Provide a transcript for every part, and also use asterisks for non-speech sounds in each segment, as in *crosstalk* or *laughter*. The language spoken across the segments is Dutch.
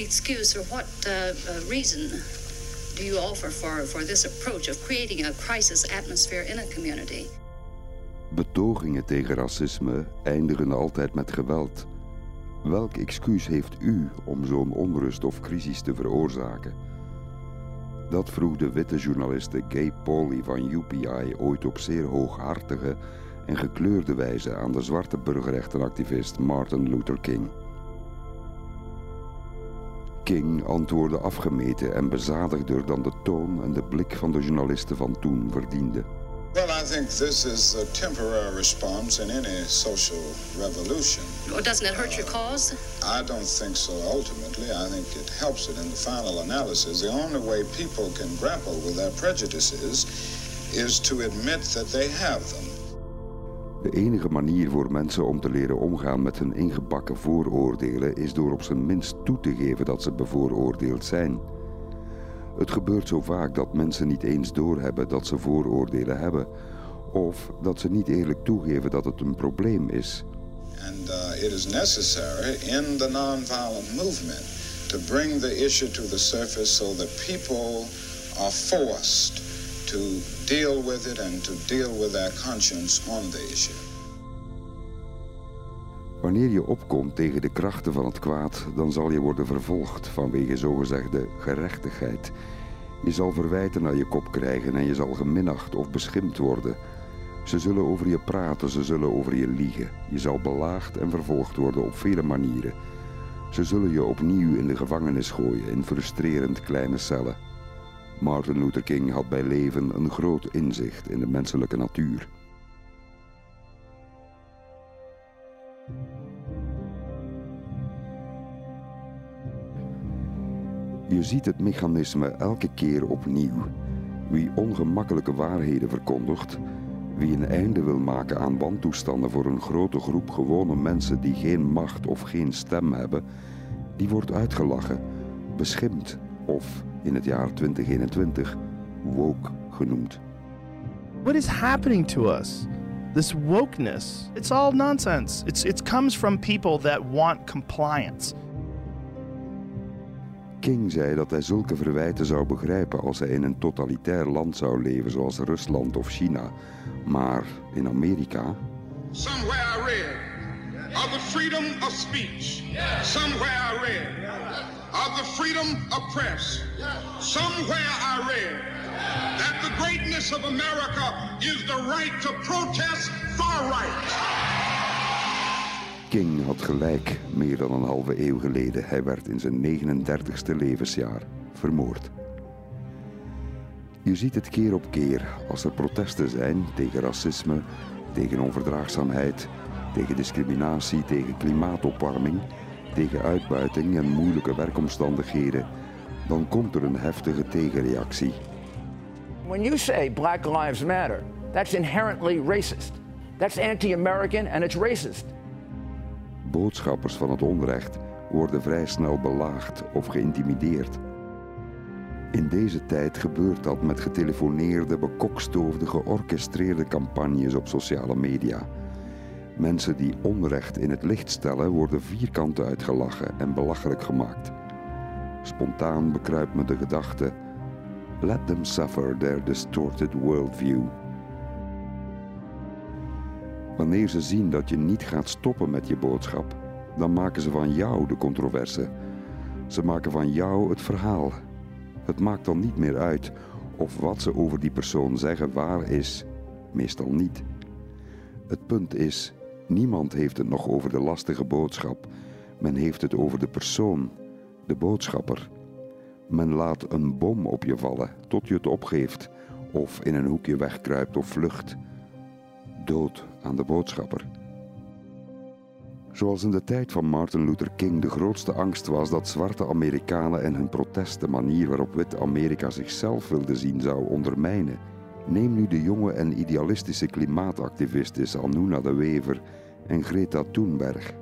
excuse or what uh, uh, reason do you offer for, for this approach of creating a crisis atmosphere in a community? Betogingen tegen racisme eindigen altijd met geweld. Welk excuus heeft u om zo'n onrust of crisis te veroorzaken? Dat vroeg de witte journaliste Gay Pauley van UPI ooit op zeer hooghartige en gekleurde wijze aan de zwarte burgerrechtenactivist Martin Luther King. King antwoordde afgemeten en bezadigder dan de toon en de blik van de journalisten van toen verdiende. Well, I think this is a temporary response in any social revolution. Or doesn't it hurt your cause? I don't think so ultimately. I think it helps it in the final analysis. The only way people can grapple with their prejudices is to admit that they have them. De enige manier voor mensen om te leren omgaan met hun ingebakken vooroordelen is door op zijn minst toe te geven dat ze bevooroordeeld zijn. Het gebeurt zo vaak dat mensen niet eens doorhebben dat ze vooroordelen hebben, of dat ze niet eerlijk toegeven dat het een probleem is. And uh, it is necessary in the nonviolent movement to bring the issue to the surface so that people are forced to deal with it and to deal with their conscience on the issue. Wanneer je opkomt tegen de krachten van het kwaad, dan zal je worden vervolgd vanwege zogezegde gerechtigheid. Je zal verwijten naar je kop krijgen en je zal geminacht of beschimpt worden. Ze zullen over je praten, ze zullen over je liegen. Je zal belaagd en vervolgd worden op vele manieren. Ze zullen je opnieuw in de gevangenis gooien in frustrerend kleine cellen. Martin Luther King had bij leven een groot inzicht in de menselijke natuur. Je ziet het mechanisme elke keer opnieuw. Wie ongemakkelijke waarheden verkondigt, wie een einde wil maken aan wantoestanden voor een grote groep gewone mensen die geen macht of geen stem hebben, die wordt uitgelachen, beschimpt of in het jaar 2021 woke genoemd. What is happening to us? This wokeness, it's all nonsense. It's, it comes from people that want compliance. King zei dat hij zulke verwijten zou begrijpen als hij in een totalitair land zou leven zoals Rusland of China. Maar in Amerika. Somewhere I read of the freedom of speech. Somewhere I read of the freedom of press. Somewhere I read that the greatness of America is the right to protest far right. King had gelijk meer dan een halve eeuw geleden. Hij werd in zijn 39ste levensjaar vermoord. Je ziet het keer op keer als er protesten zijn tegen racisme, tegen onverdraagzaamheid, tegen discriminatie, tegen klimaatopwarming, tegen uitbuiting en moeilijke werkomstandigheden, dan komt er een heftige tegenreactie. When you say Black Lives Matter, that's inherently racist. That's anti-American and it's racist. Boodschappers van het onrecht worden vrij snel belaagd of geïntimideerd. In deze tijd gebeurt dat met getelefoneerde, bekokstoofde, georchestreerde campagnes op sociale media. Mensen die onrecht in het licht stellen worden vierkant uitgelachen en belachelijk gemaakt. Spontaan bekruipt me de gedachte: let them suffer their distorted worldview. Wanneer ze zien dat je niet gaat stoppen met je boodschap, dan maken ze van jou de controverse. Ze maken van jou het verhaal. Het maakt dan niet meer uit of wat ze over die persoon zeggen waar is. Meestal niet. Het punt is, niemand heeft het nog over de lastige boodschap. Men heeft het over de persoon, de boodschapper. Men laat een bom op je vallen tot je het opgeeft of in een hoekje wegkruipt of vlucht dood aan de boodschapper. Zoals in de tijd van Martin Luther King de grootste angst was dat zwarte Amerikanen en hun protest de manier waarop wit Amerika zichzelf wilde zien zou ondermijnen. Neem nu de jonge en idealistische klimaatactivisten Anuna de Wever en Greta Thunberg.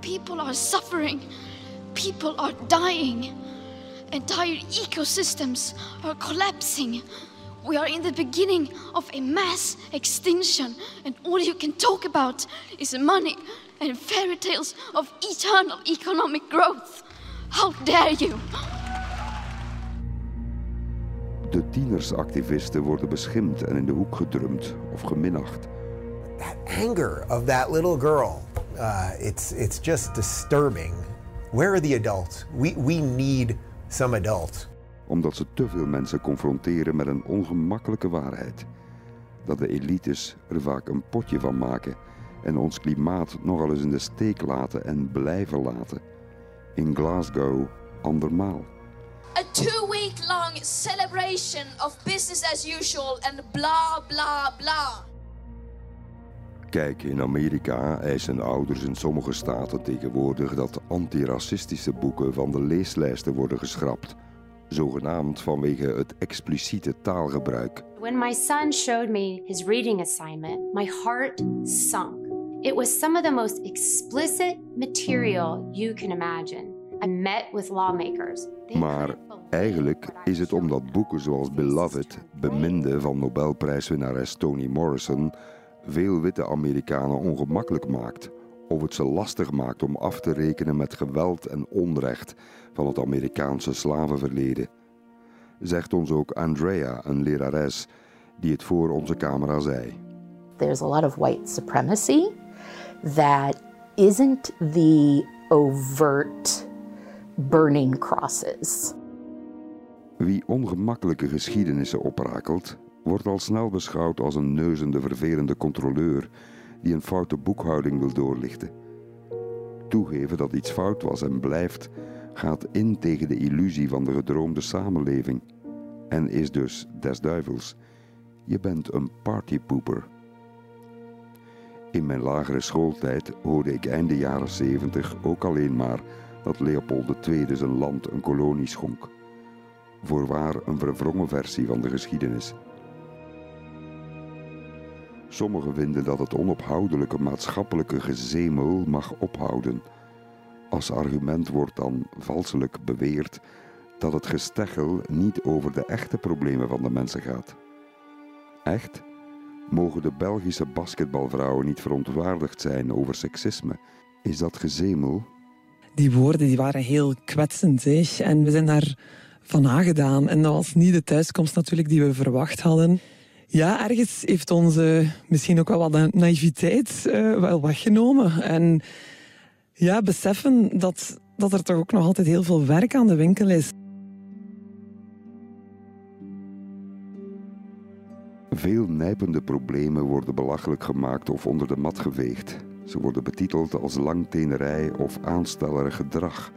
People are suffering. People are dying. Entire ecosystems are collapsing. We are in the beginning of a mass extinction, and all you can talk about is money and fairy tales of eternal economic growth. How dare you! De tienersactivisten worden beschimd en in de hoek gedrumd of geminacht. That anger of that little girl, uh, it's, it's just disturbing. Where are the adults? We, we need some adults. Omdat ze te veel mensen confronteren met een ongemakkelijke waarheid. Dat de elites er vaak een potje van maken en ons klimaat nogal eens in de steek laten en blijven laten. In Glasgow andermaal. a two week long celebration of business as usual and blah blah blah. Kijk, in Amerika eisen ouders in sommige staten tegenwoordig dat antiracistische boeken van de leeslijsten worden geschrapt. Zogenaamd vanwege het expliciete taalgebruik. When my son showed me his reading assignment, my heart sunk. It was some of the most explicit material you can imagine. I met with lawmakers. Maar eigenlijk is het omdat boeken zoals Beloved, beminde van Nobelprijswinnares Toni Morrison, veel witte Amerikanen ongemakkelijk maakt. Of het ze lastig maakt om af te rekenen met geweld en onrecht van het Amerikaanse slavenverleden. Zegt ons ook Andrea, een lerares, die het voor onze camera zei. there's a lot of white supremacy that isn't the overt burning crosses. Wie ongemakkelijke geschiedenissen oprakelt, wordt al snel beschouwd als een neuzende, vervelende controleur die een foute boekhouding wil doorlichten. Toegeven dat iets fout was en blijft, gaat in tegen de illusie van de gedroomde samenleving en is dus des duivels. Je bent een partypooper. In mijn lagere schooltijd hoorde ik einde jaren 70 ook alleen maar dat Leopold II zijn land een kolonie schonk. Voorwaar een verwrongen versie van de geschiedenis. Sommigen vinden dat het onophoudelijke maatschappelijke gezemel mag ophouden. Als argument wordt dan valselijk beweerd dat het gesteggel niet over de echte problemen van de mensen gaat. Echt? Mogen de Belgische basketbalvrouwen niet verontwaardigd zijn over seksisme? Is dat gezemel? die woorden die waren heel kwetsend. Hè? En we zijn daar van aangedaan. En dat was niet de thuiskomst natuurlijk die we verwacht hadden. Ja, ergens heeft onze misschien ook wel wat naïviteit eh, wel weggenomen. En ja, beseffen dat, dat er toch ook nog altijd heel veel werk aan de winkel is. Veel nijpende problemen worden belachelijk gemaakt of onder de mat geveegd. Ze worden betiteld als langtenerij of aanstellerig gedrag.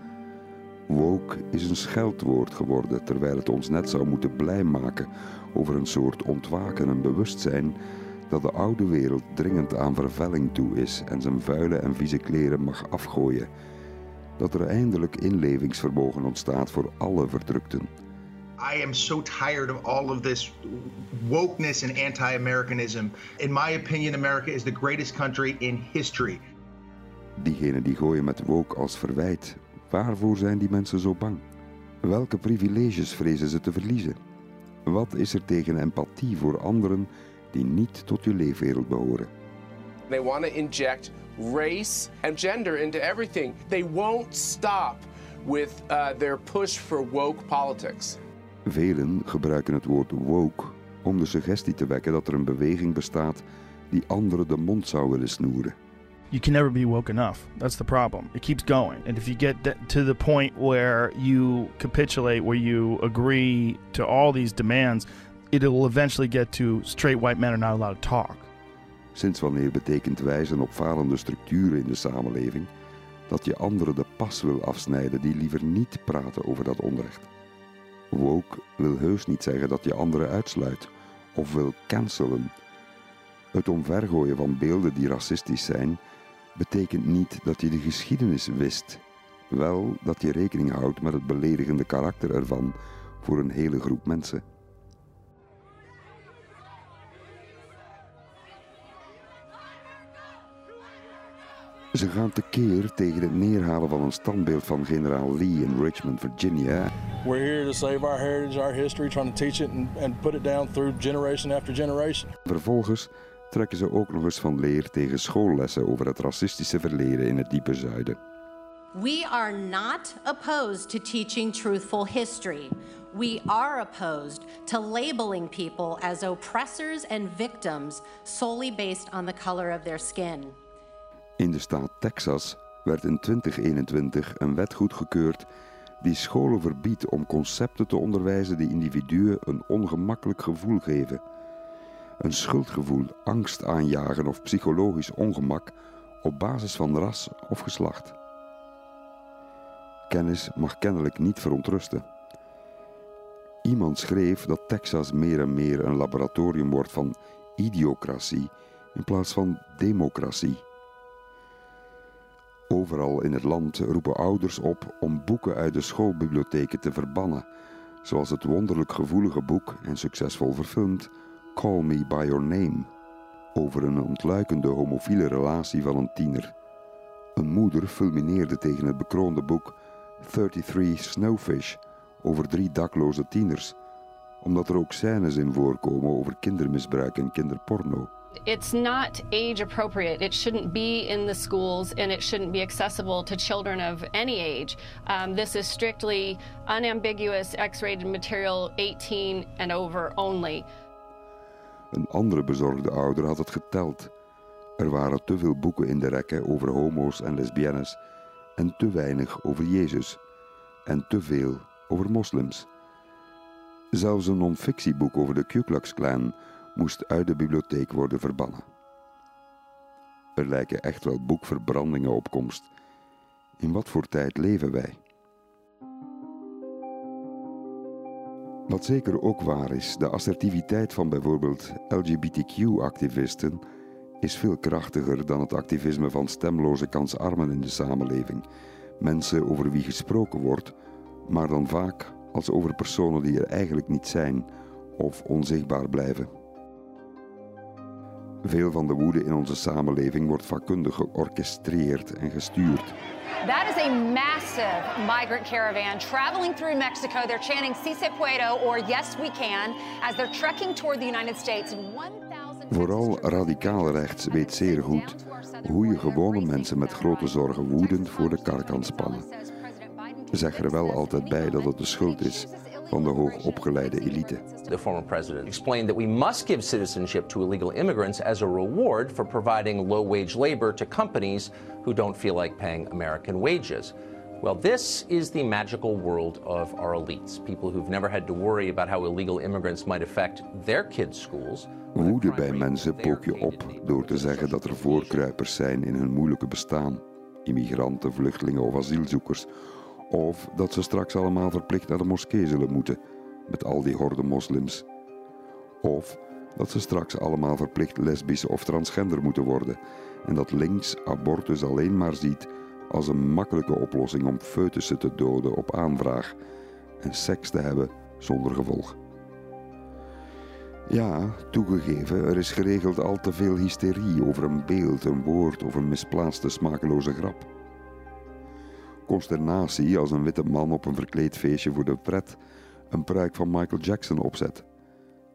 Woke is een scheldwoord geworden, terwijl het ons net zou moeten blij maken over een soort ontwaken en bewustzijn dat de oude wereld dringend aan vervelling toe is en zijn vuile en vieze kleren mag afgooien. Dat er eindelijk inlevingsvermogen ontstaat voor alle verdrukten. I am so tired of all of this wokeness and anti Americanism. In my opinion, America is the greatest country in history. Diegenen die gooien met woke als verwijt, waarvoor zijn die mensen zo bang? Welke privileges vrezen ze te verliezen? Wat is er tegen empathie voor anderen die niet tot je leefwereld behoren? They want to inject race and gender into everything. They won't stop with uh, their push for woke politics. Velen gebruiken het woord woke om de suggestie te wekken dat er een beweging bestaat die anderen de mond zou willen snoeren. You can never be woke enough. That's the problem. It keeps going. And if you get to the point where you capitulate, where you agree to all these demands, it'll eventually get to straight white men are not allowed to talk. Sinds wanneer betekent wijzen op falende structuren in de samenleving dat je anderen de pas wil afsnijden die liever niet praten over dat onrecht? Woke wil heus niet zeggen dat je anderen uitsluit of wil cancelen. Het omvergooien van beelden die racistisch zijn betekent niet dat je de geschiedenis wist. Wel dat je rekening houdt met het beledigende karakter ervan voor een hele groep mensen. Ze gaan tekeer tegen het neerhalen van een standbeeld van generaal Lee in Richmond, Virginia. We're here to save our heritage, our history, trying to teach it and, and put it down through generation after generation. Vervolgens trekken ze ook nog eens van leer tegen schoollessen over het racistische verleden in het diepe zuiden. We are not opposed to teaching truthful history. We are opposed to labeling people as oppressors and victims solely based on the color of their skin. In de staat Texas werd in 2021 een wet goedgekeurd die scholen verbiedt om concepten te onderwijzen die individuen een ongemakkelijk gevoel geven. Een schuldgevoel, angst aanjagen of psychologisch ongemak op basis van ras of geslacht. Kennis mag kennelijk niet verontrusten. Iemand schreef dat Texas meer en meer een laboratorium wordt van idiocratie in plaats van democratie. Overal in het land roepen ouders op om boeken uit de schoolbibliotheken te verbannen, zoals het wonderlijk gevoelige boek en succesvol verfilmd Call Me By Your Name, over een ontluikende homofiele relatie van een tiener. Een moeder fulmineerde tegen het bekroonde boek 33 Snowfish over drie dakloze tieners, omdat er ook scènes in voorkomen over kindermisbruik en kinderporno. It's not age appropriate. It shouldn't be in the schools and it shouldn't be accessible to children of any age. Um, this is strictly unambiguous X rated material 18 and over only. Een andere bezorgde ouder had het geteld. Er waren te veel boeken in de rekken over homo's en lesbiennes en te weinig over Jezus en te veel over moslims. Zelfs een non-fictieboek over de Ku Klux Klan moest uit de bibliotheek worden verbannen. Er lijken echt wel boekverbrandingen op komst. In wat voor tijd leven wij? Wat zeker ook waar is, de assertiviteit van bijvoorbeeld LGBTQ-activisten is veel krachtiger dan het activisme van stemloze kansarmen in de samenleving. Mensen over wie gesproken wordt, maar dan vaak als over personen die er eigenlijk niet zijn of onzichtbaar blijven. Veel van de woede in onze samenleving wordt vakkundig georchestreerd en gestuurd. That is a massive migrant caravan traveling through Mexico. They're chanting Si se puedo or Yes we can as they're trekking toward the United States. Vooral radicaal rechts weet zeer goed hoe je gewone mensen met grote zorgen woedend voor de kar kan spannen. Zeg er wel altijd bij dat het de schuld is van de hoogopgeleide elite. The former president explained that we must give citizenship to illegal immigrants as a reward for providing low wage labor to companies who don't feel like paying American wages. Well, this is the magical world of our elites, people who've never had to worry about how illegal immigrants might affect their kids' schools. Woede bij mensen pook je op door te zeggen dat er voorkruipers zijn in hun moeilijke bestaan. Immigranten, vluchtelingen of asielzoekers. Of dat ze straks allemaal verplicht naar de moskee zullen moeten, met al die horde moslims. Of dat ze straks allemaal verplicht lesbisch of transgender moeten worden. En dat links abortus alleen maar ziet als een makkelijke oplossing om foetussen te doden op aanvraag en seks te hebben zonder gevolg. Ja, toegegeven, er is geregeld al te veel hysterie over een beeld, een woord of een misplaatste smakeloze grap. Consternatie als een witte man op een verkleed feestje voor de pret een pruik van Michael Jackson opzet.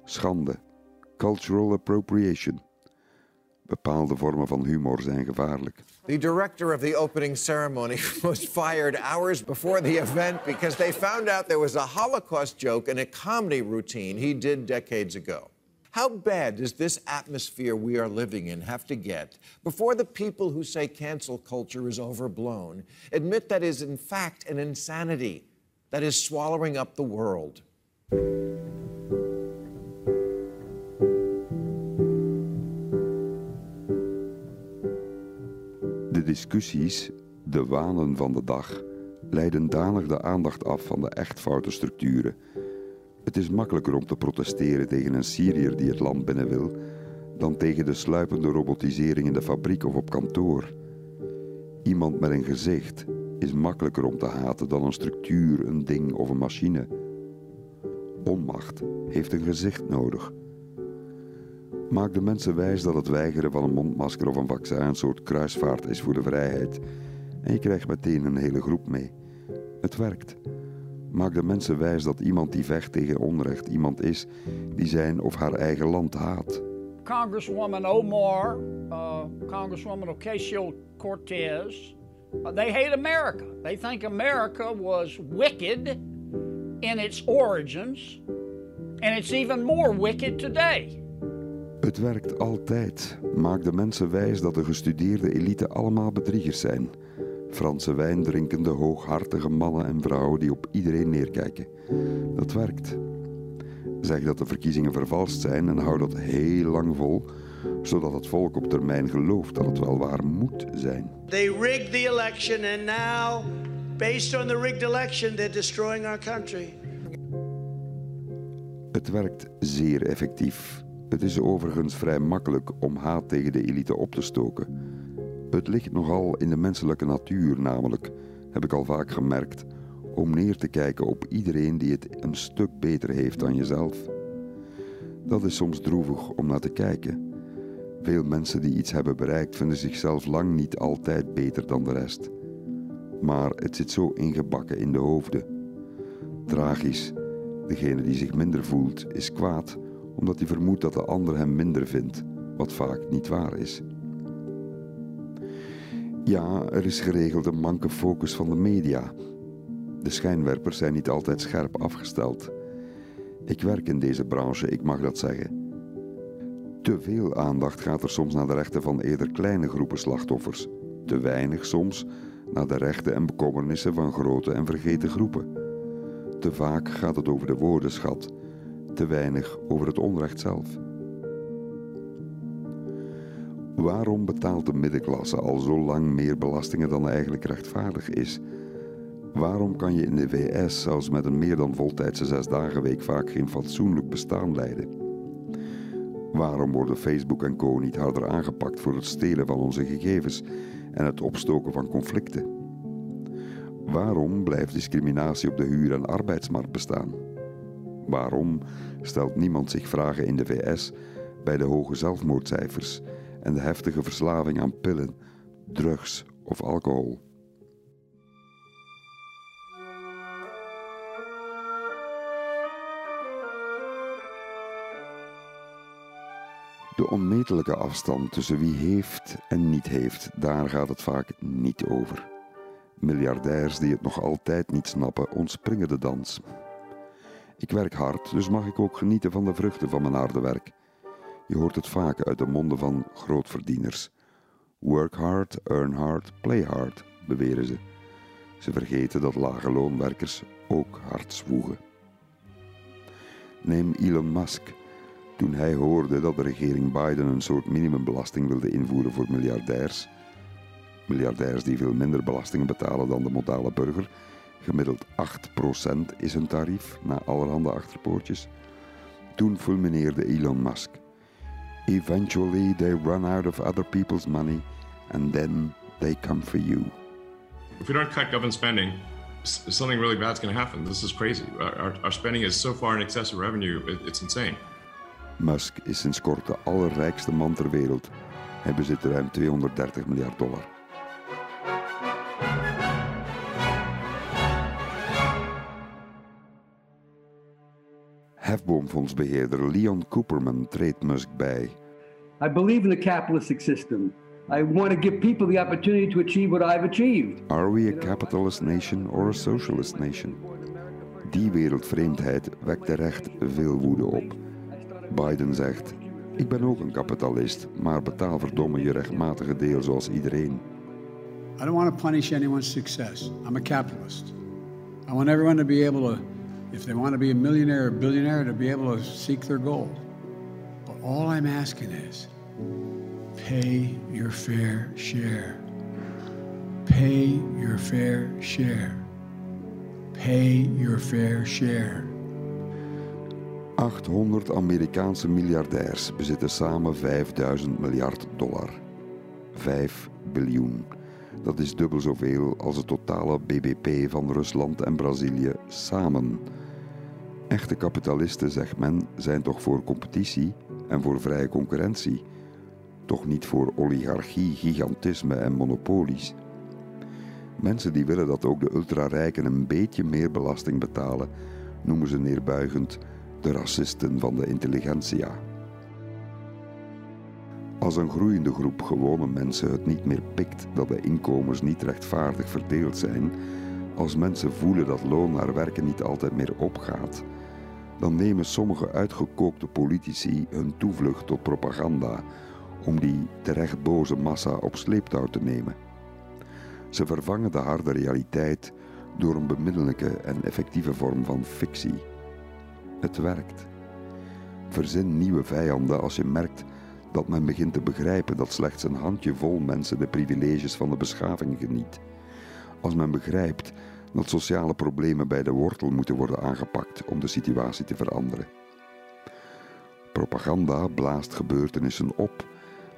Schande, cultural appropriation. Bepaalde vormen van humor zijn gevaarlijk. The director of the opening ceremony *laughs* was fired hours before the event because they found out there was a Holocaust joke in a comedy routine he did decades ago. How bad does this atmosphere we are living in have to get before the people who say cancel culture is overblown admit that is, in fact, an insanity that is swallowing up the world? De discussies, de wanen van de dag, leiden danig de aandacht af van de echt foute structuren. Het is makkelijker om te protesteren tegen een Syriër die het land binnen wil, dan tegen de sluipende robotisering in de fabriek of op kantoor. Iemand met een gezicht is makkelijker om te haten dan een structuur, een ding of een machine. Onmacht heeft een gezicht nodig. Maak de mensen wijs dat het weigeren van een mondmasker of een vaccin een soort kruisvaart is voor de vrijheid. En je krijgt meteen een hele groep mee. Het werkt. Maak de mensen wijs dat iemand die vecht tegen onrecht iemand is die zijn of haar eigen land haat. Congresswoman Omar, uh, Congresswoman Ocasio-Cortez, uh, they hate America. They think America was wicked in its origins, and it's even more wicked today. Het werkt altijd. Maak de mensen wijs dat de gestudeerde elite allemaal bedriegers zijn. Franse wijn drinkende, hooghartige mannen en vrouwen die op iedereen neerkijken. Dat werkt. Zeg dat de verkiezingen vervalst zijn en hou dat heel lang vol, zodat het volk op termijn gelooft dat het wel waar moet zijn. They rigged the election and now, based on the rigged election, they're destroying our country. Het werkt zeer effectief. Het is overigens vrij makkelijk om haat tegen de elite op te stoken. Het ligt nogal in de menselijke natuur, namelijk, heb ik al vaak gemerkt, om neer te kijken op iedereen die het een stuk beter heeft dan jezelf. Dat is soms droevig om naar te kijken. Veel mensen die iets hebben bereikt vinden zichzelf lang niet altijd beter dan de rest. Maar het zit zo ingebakken in de hoofden. Tragisch, degene die zich minder voelt is kwaad omdat hij vermoedt dat de ander hem minder vindt, wat vaak niet waar is. Ja, er is geregeld een manke focus van de media. De schijnwerpers zijn niet altijd scherp afgesteld. Ik werk in deze branche, ik mag dat zeggen. Te veel aandacht gaat er soms naar de rechten van eerder kleine groepen slachtoffers. Te weinig soms naar de rechten en bekommernissen van grote en vergeten groepen. Te vaak gaat het over de woordenschat, te weinig over het onrecht zelf. Waarom betaalt de middenklasse al zo lang meer belastingen dan eigenlijk rechtvaardig is? Waarom kan je in de VS zelfs met een meer dan voltijdse zesdagenweek vaak geen fatsoenlijk bestaan leiden? Waarom worden Facebook en Co niet harder aangepakt voor het stelen van onze gegevens en het opstoken van conflicten? Waarom blijft discriminatie op de huur- en arbeidsmarkt bestaan? Waarom stelt niemand zich vragen in de VS bij de hoge zelfmoordcijfers en de heftige verslaving aan pillen, drugs of alcohol? De onmetelijke afstand tussen wie heeft en niet heeft, daar gaat het vaak niet over. Miljardairs die het nog altijd niet snappen, ontspringen de dans. Ik werk hard, dus mag ik ook genieten van de vruchten van mijn harde werk. Je hoort het vaak uit de monden van grootverdieners. Work hard, earn hard, play hard, beweren ze. Ze vergeten dat lage loonwerkers ook hard zwoegen. Neem Elon Musk. Toen hij hoorde dat de regering Biden een soort minimumbelasting wilde invoeren voor miljardairs, miljardairs die veel minder belastingen betalen dan de modale burger, gemiddeld 8% is hun tarief na allerhande achterpoortjes. Toen fulmineerde Elon Musk. Eventually they run out of other people's money and then they come for you. If we don't cut government spending, something really bad's going to happen. This is crazy. Our, our, our spending is so far in excess of revenue, it, it's insane. Musk is sinds kort de allerrijkste man ter wereld. Hij bezit ruim 230 miljard dollar. Hefboomfondsbeheerder Leon Cooperman treedt Musk bij. I believe in the capitalistic system. I want to give people the opportunity to achieve what I've achieved. Are we a capitalist nation or a socialist nation? Die wereldvreemdheid wekt terecht veel woede op. Biden zegt: Ik ben ook een kapitalist, maar betaal verdomme je rechtmatige deel zoals iedereen. I don't want to punish anyone's success. I'm a capitalist. I want everyone to be able to, if they want to be a millionaire or billionaire, to be able to seek their goal. But all I'm asking is pay your fair share. Pay your fair share. Pay your fair share. 800 Amerikaanse miljardairs bezitten samen 5000 miljard dollar. 5 biljoen. Dat is dubbel zoveel als het totale BBP van Rusland en Brazilië samen. Echte kapitalisten, zegt men, zijn toch voor competitie en voor vrije concurrentie, toch niet voor oligarchie, gigantisme en monopolies. Mensen die willen dat ook de ultrarijken een beetje meer belasting betalen, noemen ze neerbuigend de racisten van de intelligentsia. Als een groeiende groep gewone mensen het niet meer pikt dat de inkomens niet rechtvaardig verdeeld zijn, als mensen voelen dat loon naar werken niet altijd meer opgaat, dan nemen sommige uitgekookte politici hun toevlucht tot propaganda om die terecht boze massa op sleeptouw te nemen. Ze vervangen de harde realiteit door een bemiddelijke en effectieve vorm van fictie. Het werkt. Verzin nieuwe vijanden als je merkt dat men begint te begrijpen dat slechts een handjevol mensen de privileges van de beschaving geniet. Als men begrijpt dat sociale problemen bij de wortel moeten worden aangepakt om de situatie te veranderen. Propaganda blaast gebeurtenissen op,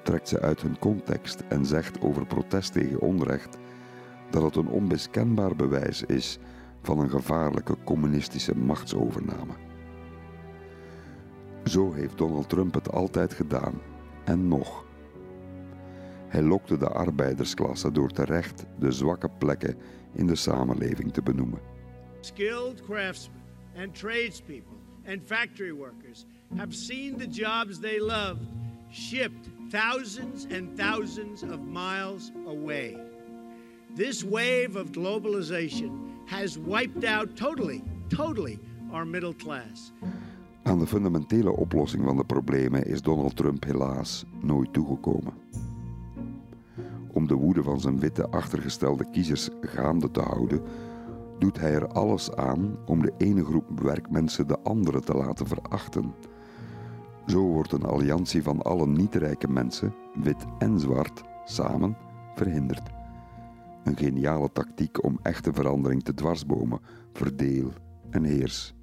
trekt ze uit hun context en zegt over protest tegen onrecht dat het een onmiskenbaar bewijs is van een gevaarlijke communistische machtsovername. Zo heeft Donald Trump het altijd gedaan en nog. Hij lokte de arbeidersklasse door terecht de zwakke plekken in de samenleving te benoemen. Skilled craftsmen and tradespeople and factory workers have seen the jobs they loved shipped thousands and thousands of miles away. This wave of globalization has wiped out totally, totally our middle class. Aan de fundamentele oplossing van de problemen is Donald Trump helaas nooit toegekomen. Om de woede van zijn witte achtergestelde kiezers gaande te houden, doet hij er alles aan om de ene groep werkmensen de andere te laten verachten. Zo wordt een alliantie van alle niet-rijke mensen, wit en zwart, samen verhinderd. Een geniale tactiek om echte verandering te dwarsbomen, verdeel en heers.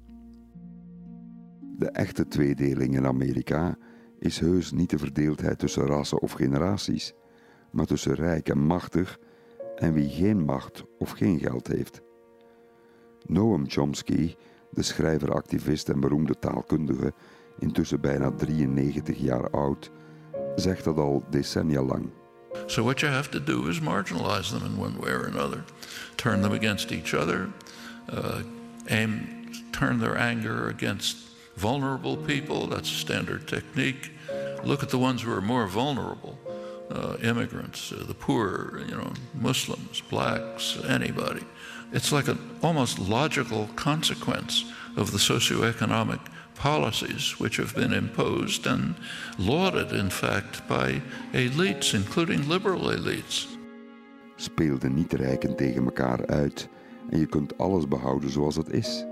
De echte tweedeling in Amerika is heus niet de verdeeldheid tussen rassen of generaties, maar tussen rijk en machtig en wie geen macht of geen geld heeft. Noam Chomsky, de schrijver, activist en beroemde taalkundige, intussen bijna 93 jaar oud, zegt dat al decennia lang. So what you have to do is marginalize them in one way or another, turn them against each other, uh, aim, turn their anger against vulnerable people. That's a standard technique. Look at the ones who are more vulnerable. Uh, immigrants, uh, the poor, you know, Muslims, blacks, anybody. It's like an almost logical consequence of the socioeconomic policies which have been imposed and lauded, in fact, by elites, including liberal elites. Speel de niet-rijken tegen elkaar uit en je kunt alles behouden zoals het is.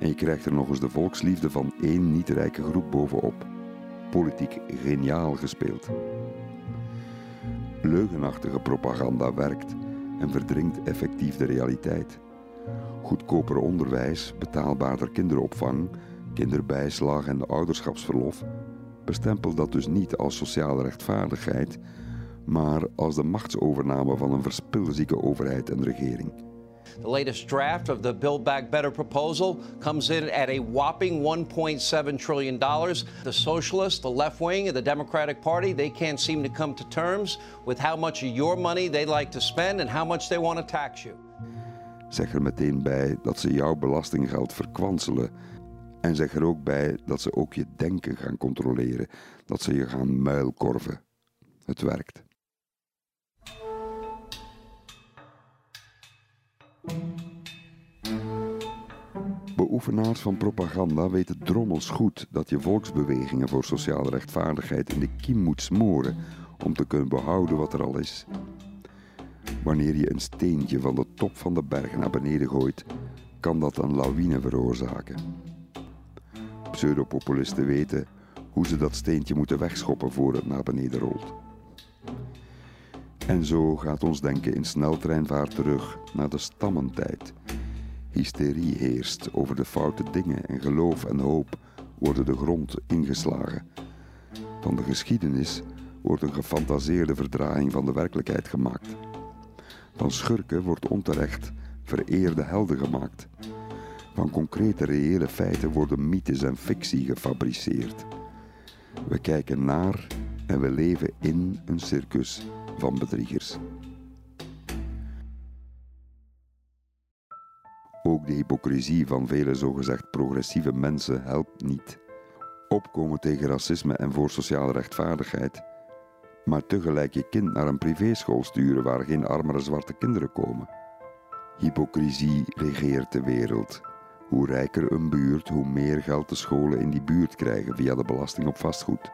En je krijgt er nog eens de volksliefde van één niet-rijke groep bovenop. Politiek geniaal gespeeld. Leugenachtige propaganda werkt en verdringt effectief de realiteit. Goedkoper onderwijs, betaalbaarder kinderopvang, kinderbijslag en ouderschapsverlof bestempel dat dus niet als sociale rechtvaardigheid, maar als de machtsovername van een verspilzieke overheid en regering. The latest draft of the Build Back Better proposal comes in at a whopping $1.7 trillion. The socialists, the left wing, and the Democratic Party, they can't seem to come to terms with how much of your money they like to spend and how much they want to tax you. Zeg er meteen bij dat ze jouw belastinggeld verkwanselen. En zeg er ook bij dat ze ook je denken gaan controleren, dat ze je gaan muilkorven. Het werkt. Beoefenaars van propaganda weten drommels goed dat je volksbewegingen voor sociale rechtvaardigheid in de kiem moet smoren om te kunnen behouden wat er al is. Wanneer je een steentje van de top van de berg naar beneden gooit, kan dat een lawine veroorzaken. Pseudopopulisten weten hoe ze dat steentje moeten wegschoppen voor het naar beneden rolt. En zo gaat ons denken in sneltreinvaart terug naar de stammentijd. Hysterie heerst over de foute dingen en geloof en hoop worden de grond ingeslagen. Van de geschiedenis wordt een gefantaseerde verdraaiing van de werkelijkheid gemaakt. Van schurken wordt onterecht vereerde helden gemaakt. Van concrete reële feiten worden mythes en fictie gefabriceerd. We kijken naar en we leven in een circus van bedriegers. Ook de hypocrisie van vele zogezegd progressieve mensen helpt niet. Opkomen tegen racisme en voor sociale rechtvaardigheid, maar tegelijk je kind naar een privéschool sturen waar geen armere zwarte kinderen komen. Hypocrisie regeert de wereld. Hoe rijker een buurt, hoe meer geld de scholen in die buurt krijgen via de belasting op vastgoed.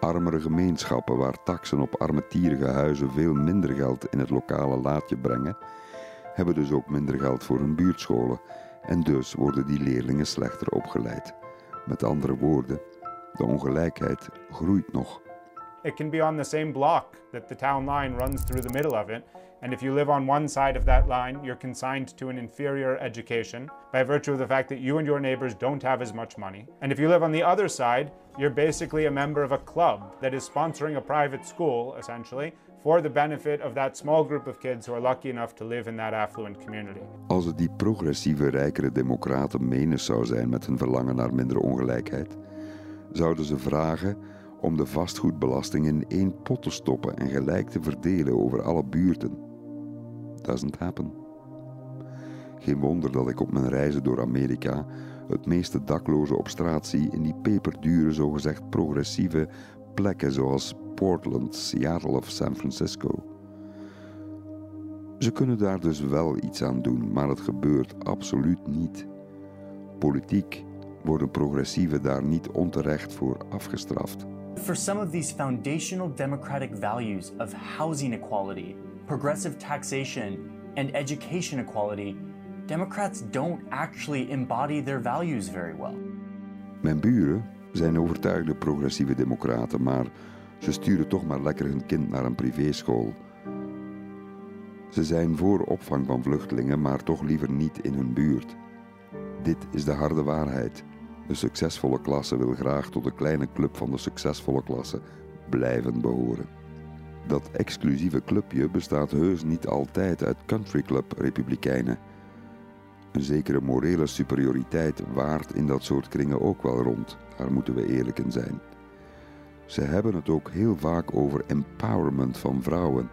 Armere gemeenschappen waar taksen op armetierige huizen veel minder geld in het lokale laadje brengen, hebben dus ook minder geld voor hun buurtscholen en dus worden die leerlingen slechter opgeleid. Met andere woorden, de ongelijkheid groeit nog. It can be on the same block that the town line runs through the middle of it. And if you live on one side of that line, you're consigned to an inferior education by virtue of the fact that you and your neighbors don't have as much money. And if you live on the other side, you're basically a member of a club that is sponsoring a private school, essentially, for the benefit of that small group of kids who are lucky enough to live in that affluent community. Als het die progressieve, rijkere democraten menens zou zijn met hun verlangen naar minder ongelijkheid, zouden ze vragen om de vastgoedbelasting in één pot te stoppen en gelijk te verdelen over alle buurten. Doesn't happen. Geen wonder dat ik op mijn reizen door Amerika het meeste daklozen op straat zie in die peperdure, zogezegd progressieve plekken zoals Portland, Seattle of San Francisco. Ze kunnen daar dus wel iets aan doen, maar het gebeurt absoluut niet. Politiek worden progressieven daar niet onterecht voor afgestraft. For some of these foundational democratic values of housing equality, progressive taxation, and education equality, Democrats don't actually embody their values very well. Mijn buren zijn overtuigde progressieve democraten, maar ze sturen toch maar lekker hun kind naar een privéschool. Ze zijn voor opvang van vluchtelingen, maar toch liever niet in hun buurt. Dit is de harde waarheid. De succesvolle klasse wil graag tot de kleine club van de succesvolle klasse blijven behoren. Dat exclusieve clubje bestaat heus niet altijd uit countryclub republikeinen. Een zekere morele superioriteit waart in dat soort kringen ook wel rond, daar moeten we eerlijk in zijn. Ze hebben het ook heel vaak over empowerment van vrouwen.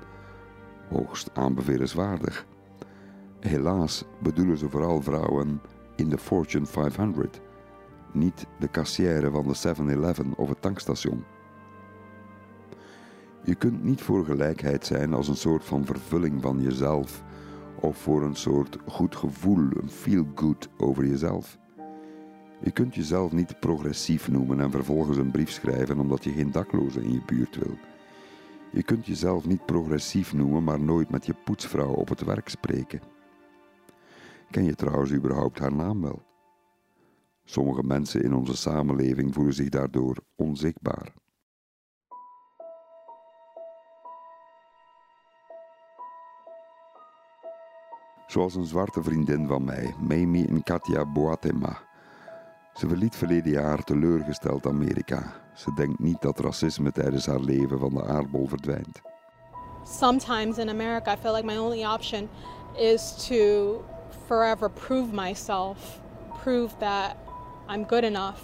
Hoogst aanbevelenswaardig. Helaas bedoelen ze vooral vrouwen in de Fortune 500, niet de kassière van de 7-Eleven of het tankstation. Je kunt niet voor gelijkheid zijn als een soort van vervulling van jezelf of voor een soort goed gevoel, een feel good over jezelf. Je kunt jezelf niet progressief noemen en vervolgens een brief schrijven omdat je geen daklozen in je buurt wil. Je kunt jezelf niet progressief noemen, maar nooit met je poetsvrouw op het werk spreken. Ken je trouwens überhaupt haar naam wel? Sommige mensen in onze samenleving voelen zich daardoor onzichtbaar. Zoals een zwarte vriendin van mij, Mamie en Katja Boatema. Ze verliet verleden jaar teleurgesteld Amerika. Ze denkt niet dat racisme tijdens haar leven van de aardbol verdwijnt. Sometimes in America, I feel like my only option is to forever prove myself, prove that I'm good enough.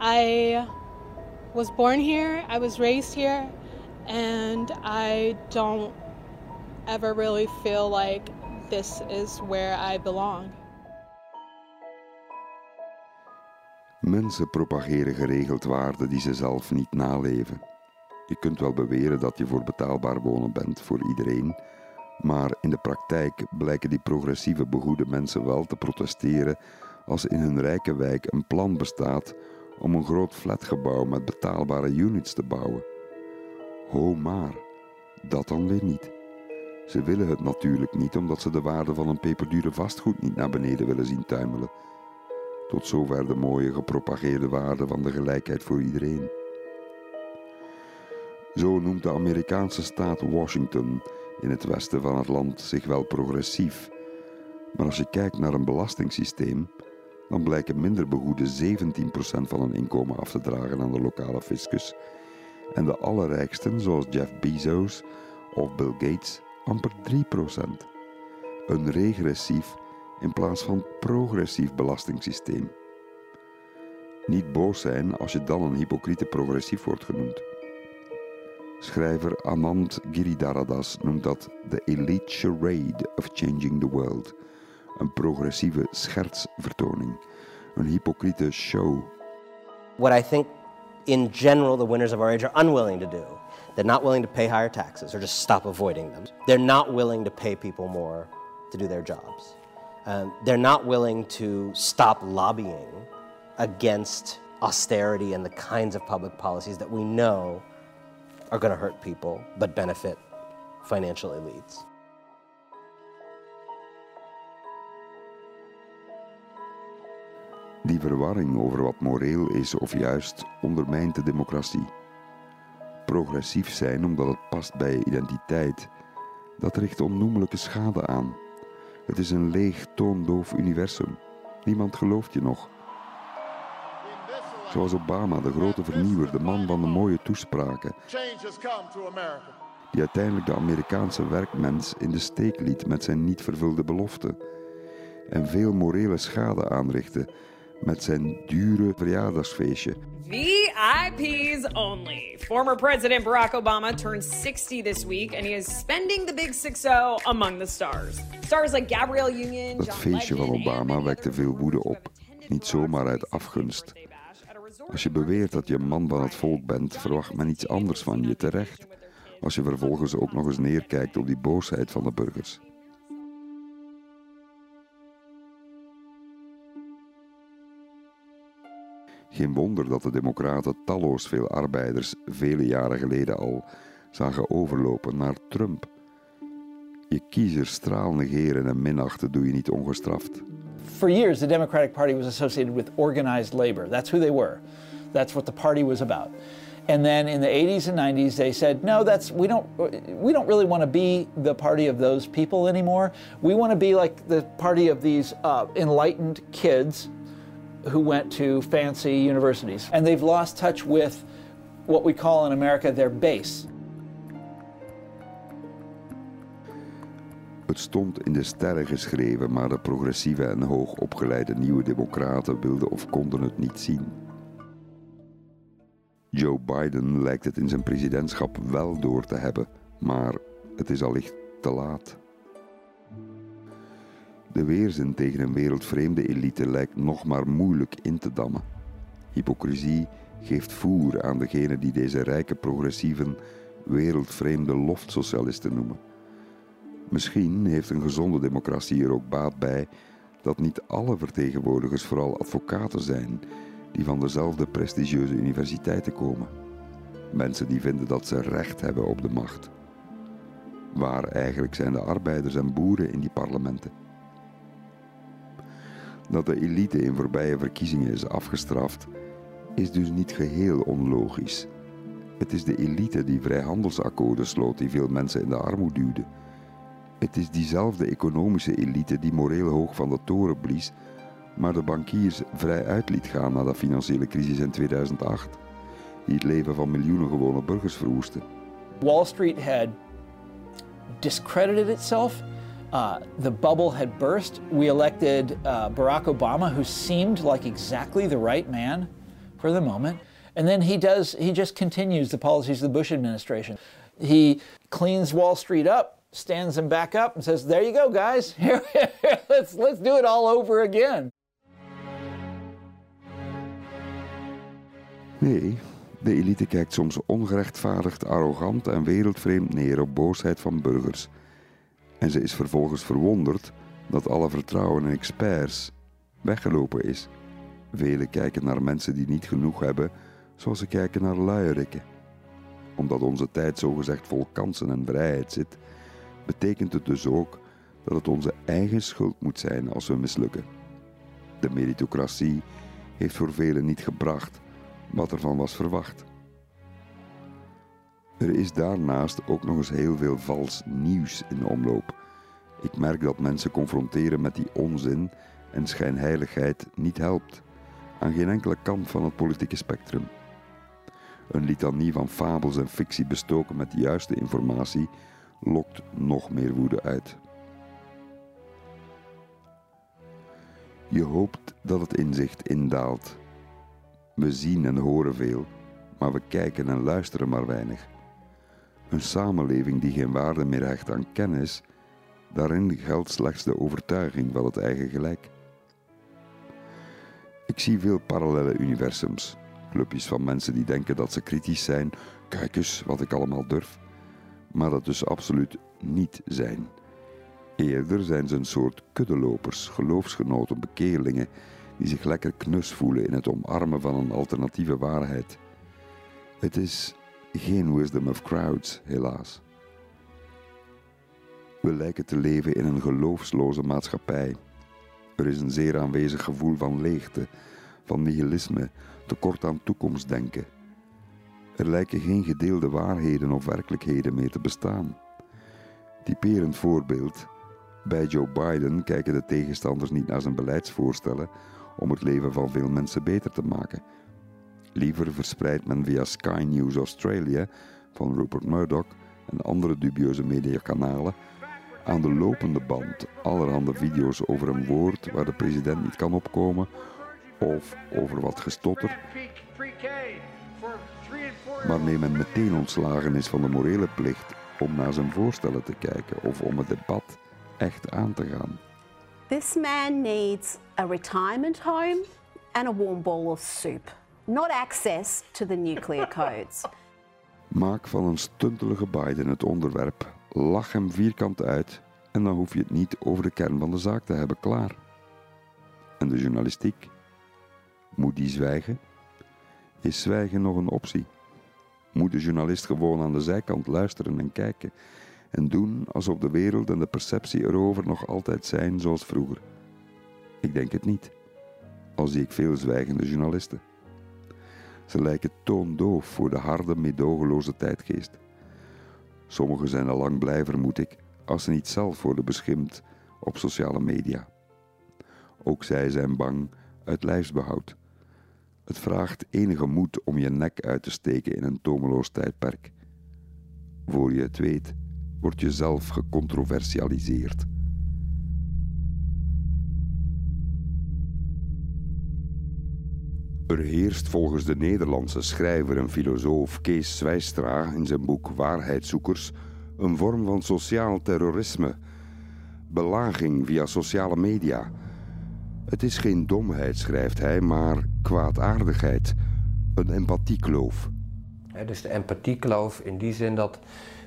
I was born here, I was raised here, and I don't ever really feel like this is where I belong. Mensen propageren geregeld waarden die ze zelf niet naleven. Je kunt wel beweren dat je voor betaalbaar wonen bent voor iedereen, maar in de praktijk blijken die progressieve begoede mensen wel te protesteren als in hun rijke wijk een plan bestaat om een groot flatgebouw met betaalbare units te bouwen. Ho maar, dat dan weer niet. Ze willen het natuurlijk niet omdat ze de waarde van een peperdure vastgoed niet naar beneden willen zien tuimelen. Tot zover de mooie gepropageerde waarde van de gelijkheid voor iedereen. Zo noemt de Amerikaanse staat Washington in het westen van het land zich wel progressief. Maar als je kijkt naar een belastingssysteem, dan blijken minder begoeden 17% van hun inkomen af te dragen aan de lokale fiscus. En de allerrijksten, zoals Jeff Bezos of Bill Gates, amper 3%. Een regressief in plaats van progressief belastingssysteem. Niet boos zijn als je dan een hypocriete progressief wordt genoemd. Schrijver Anand Giridharadas noemt dat de elite charade of changing the world. Een progressieve schertsvertoning, een hypocriete show. What I think in general the winners of our age are unwilling to do. They're not willing to pay higher taxes or just stop avoiding them. They're not willing to pay people more to do their jobs. Um, they're not willing to stop lobbying against austerity and the kinds of public policies that we know are going to hurt people but benefit financial elites. Die verwarring over wat moreel is of juist ondermijnt de democratie. Progressief zijn omdat het past bij je identiteit, dat richt onnoemelijke schade aan. Het is een leeg, toondoof universum. Niemand gelooft je nog. Zoals Obama, de grote vernieuwer, de man van de mooie toespraken, die uiteindelijk de Amerikaanse werkmens in de steek liet met zijn niet vervulde beloften en veel morele schade aanrichtte met zijn dure verjaardagsfeestje. VIPs only. Former President Barack Obama turned 60 this week, and he is spending the big 6 among the stars. Stars like Gabrielle Union, Dat feestje van Obama wekte veel woede op, niet zomaar uit afgunst. Als je beweert dat je een man van het volk bent, verwacht men iets anders van je terecht. Als je vervolgens ook nog eens neerkijkt op die boosheid van de burgers. Geen wonder dat de Democraten talloos veel arbeiders vele jaren geleden al zagen overlopen naar Trump. Je kiezer straal negeren en minachten doe je niet ongestraft. For years, the Democratic Party was associated with organized labor. That's who they were. That's what the party was about. And then in the 80s and 90s, they said, no, that's we don't we don't really want to be the party of those people anymore. We want to be like the party of these uh, enlightened kids who went to fancy universities. And they've lost touch with what we call in America their base. Het stond in de sterren geschreven, maar de progressieve en hoogopgeleide nieuwe democraten wilden of konden het niet zien. Joe Biden lijkt het in zijn presidentschap wel door te hebben, maar het is allicht te laat. De weerzin tegen een wereldvreemde elite lijkt nog maar moeilijk in te dammen. Hypocrisie geeft voer aan degenen die deze rijke progressieven wereldvreemde loftsocialisten noemen. Misschien heeft een gezonde democratie er ook baat bij dat niet alle vertegenwoordigers vooral advocaten zijn die van dezelfde prestigieuze universiteiten komen. Mensen die vinden dat ze recht hebben op de macht. Waar eigenlijk zijn de arbeiders en boeren in die parlementen? Dat de elite in voorbije verkiezingen is afgestraft, is dus niet geheel onlogisch. Het is de elite die vrijhandelsakkoorden sloot die veel mensen in de armoede duwde. Het is diezelfde economische elite die moreel hoog van de toren blies, maar de bankiers vrij uit liet gaan na de financiële crisis in 2008, die het leven van miljoenen gewone burgers verwoestte. Wall Street had discredited itself. Uh, the bubble had burst. We elected uh, Barack Obama, who seemed like exactly the right man for the moment. And then he does, he just continues the policies of the Bush administration. He cleans Wall Street up, stands them back up, and says, There you go, guys. *laughs* let's, let's do it all over again. Nee, de elite kijkt soms ongerechtvaardigd, arrogant en wereldvreemd neer op boosheid van burgers. En ze is vervolgens verwonderd dat alle vertrouwen in experts weggelopen is. Velen kijken naar mensen die niet genoeg hebben, zoals ze kijken naar luierikken. Omdat onze tijd zogezegd vol kansen en vrijheid zit, betekent het dus ook dat het onze eigen schuld moet zijn als we mislukken. De meritocratie heeft voor velen niet gebracht wat ervan was verwacht. Er is daarnaast ook nog eens heel veel vals nieuws in omloop. Ik merk dat mensen confronteren met die onzin en schijnheiligheid niet helpt. Aan geen enkele kant van het politieke spectrum. Een litanie van fabels en fictie bestoken met de juiste informatie lokt nog meer woede uit. Je hoopt dat het inzicht indaalt, We zien en horen veel, maar we kijken en luisteren maar weinig. Een samenleving die geen waarde meer hecht aan kennis, daarin geldt slechts de overtuiging van het eigen gelijk. Ik zie veel parallele universums, clubjes van mensen die denken dat ze kritisch zijn, kijk eens wat ik allemaal durf, maar dat dus absoluut niet zijn. Eerder zijn ze een soort kuddelopers, geloofsgenoten, bekeerlingen die zich lekker knus voelen in het omarmen van een alternatieve waarheid. Het is geen wisdom of crowds, helaas. We lijken te leven in een geloofsloze maatschappij. Er is een zeer aanwezig gevoel van leegte, van nihilisme, tekort aan toekomstdenken. Er lijken geen gedeelde waarheden of werkelijkheden meer te bestaan. Typerend voorbeeld. Bij Joe Biden kijken de tegenstanders niet naar zijn beleidsvoorstellen om het leven van veel mensen beter te maken. Liever verspreidt men via Sky News Australia van Rupert Murdoch en andere dubieuze mediakanalen aan de lopende band allerhande video's over een woord waar de president niet kan opkomen of over wat gestotter, waarmee men meteen ontslagen is van de morele plicht om naar zijn voorstellen te kijken of om het debat echt aan te gaan. This man needs a retirement home and a warm bowl of soup, not access to the nuclear codes. *laughs* Maak van een stuntelige Biden het onderwerp, lach hem vierkant uit en dan hoef je het niet over de kern van de zaak te hebben klaar. En de journalistiek? Moet die zwijgen? Is zwijgen nog een optie? Moet de journalist gewoon aan de zijkant luisteren en kijken en doen alsof de wereld en de perceptie erover nog altijd zijn zoals vroeger? Ik denk het niet, al zie ik veel zwijgende journalisten. Ze lijken toondoof voor de harde, meedogenloze tijdgeest. Sommigen zijn al lang blij, vermoed ik, als ze niet zelf worden beschimd op sociale media. Ook zij zijn bang uit lijfsbehoud. Het vraagt enige moed om je nek uit te steken in een tomeloos tijdperk. Voor je het weet, word je zelf gecontroversialiseerd. Er heerst volgens de Nederlandse schrijver en filosoof Kees Zwijstra in zijn boek Waarheidszoekers een vorm van sociaal terrorisme, belaging via sociale media. Het is geen domheid, schrijft hij, maar kwaadaardigheid, een empathiekloof. dus de empathiekloof in die zin dat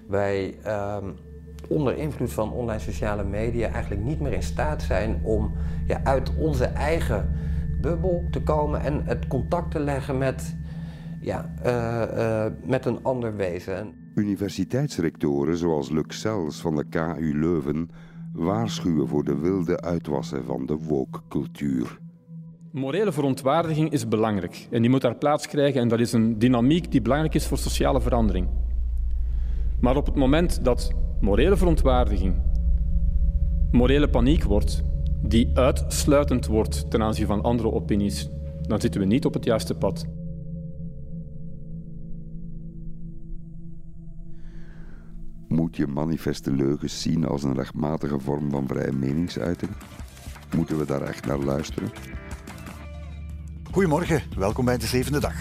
wij ehm, onder invloed van online sociale media eigenlijk niet meer in staat zijn om ja, uit onze eigen bubbel te komen en het contact te leggen met, ja, uh, uh, met een ander wezen. Universiteitsrectoren zoals Luc Sels van de KU Leuven waarschuwen voor de wilde uitwassen van de woke-cultuur. Morele verontwaardiging is belangrijk en die moet daar plaats krijgen en dat is een dynamiek die belangrijk is voor sociale verandering. Maar op het moment dat morele verontwaardiging morele paniek wordt, die uitsluitend wordt ten aanzien van andere opinies, dan zitten we niet op het juiste pad. Moet je manifeste leugens zien als een rechtmatige vorm van vrije meningsuiting? Moeten we daar echt naar luisteren? Goedemorgen, welkom bij de zevende dag.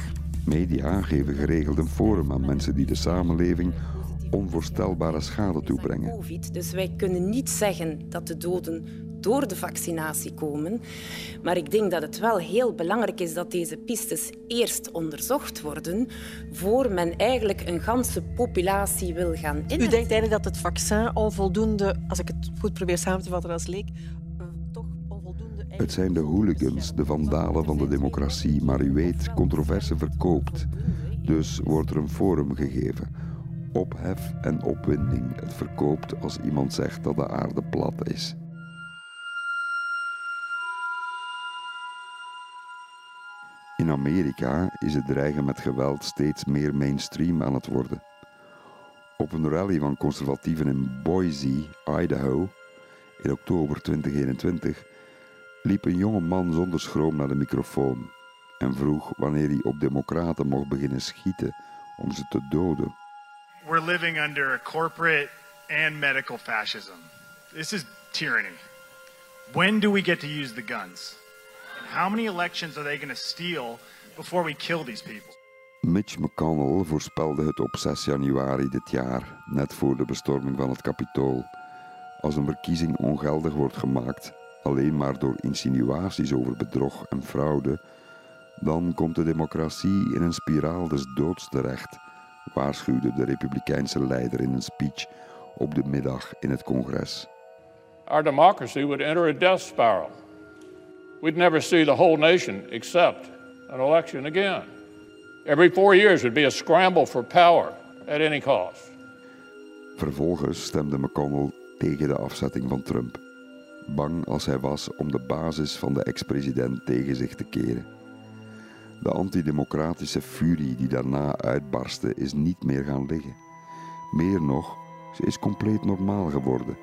Media geven geregeld een forum aan mensen die de samenleving onvoorstelbare schade toebrengen. COVID, dus wij kunnen niet zeggen dat de doden door de vaccinatie komen. Maar ik denk dat het wel heel belangrijk is dat deze pistes eerst onderzocht worden voor men eigenlijk een ganse populatie wil gaan inenten. U denkt eigenlijk dat het vaccin onvoldoende, als ik het goed probeer samen te vatten als leek, het zijn de hooligans, de vandalen van de democratie, maar u weet, controverse verkoopt. Dus wordt er een forum gegeven. Ophef en opwinding. Het verkoopt als iemand zegt dat de aarde plat is. In Amerika is het dreigen met geweld steeds meer mainstream aan het worden. Op een rally van conservatieven in Boise, Idaho, in oktober 2021, liep een jonge man zonder schroom naar de microfoon en vroeg wanneer hij op democraten mocht beginnen schieten om ze te doden. We're living under a corporate and medical fascism. This is tyranny. When do we get to use the guns? How many elections are they going to steal before we kill these people. Mitch McConnell voorspelde het op 6 januari dit jaar, net voor de bestorming van het Capitool. Als een verkiezing ongeldig wordt gemaakt, alleen maar door insinuaties over bedrog en fraude, dan komt de democratie in een spiraal des doods terecht, waarschuwde de Republikeinse leider in een speech op de middag in het congres. Our democracy would enter a death spiral. We'd never see the whole nation accept an election again. Every four years would be a scramble for power at any cost. Vervolgens stemde McConnell tegen de afzetting van Trump, bang als hij was om de basis van de ex-president tegen zich te keren. De antidemocratische furie die daarna uitbarstte is niet meer gaan liggen. Meer nog, ze is compleet normaal geworden.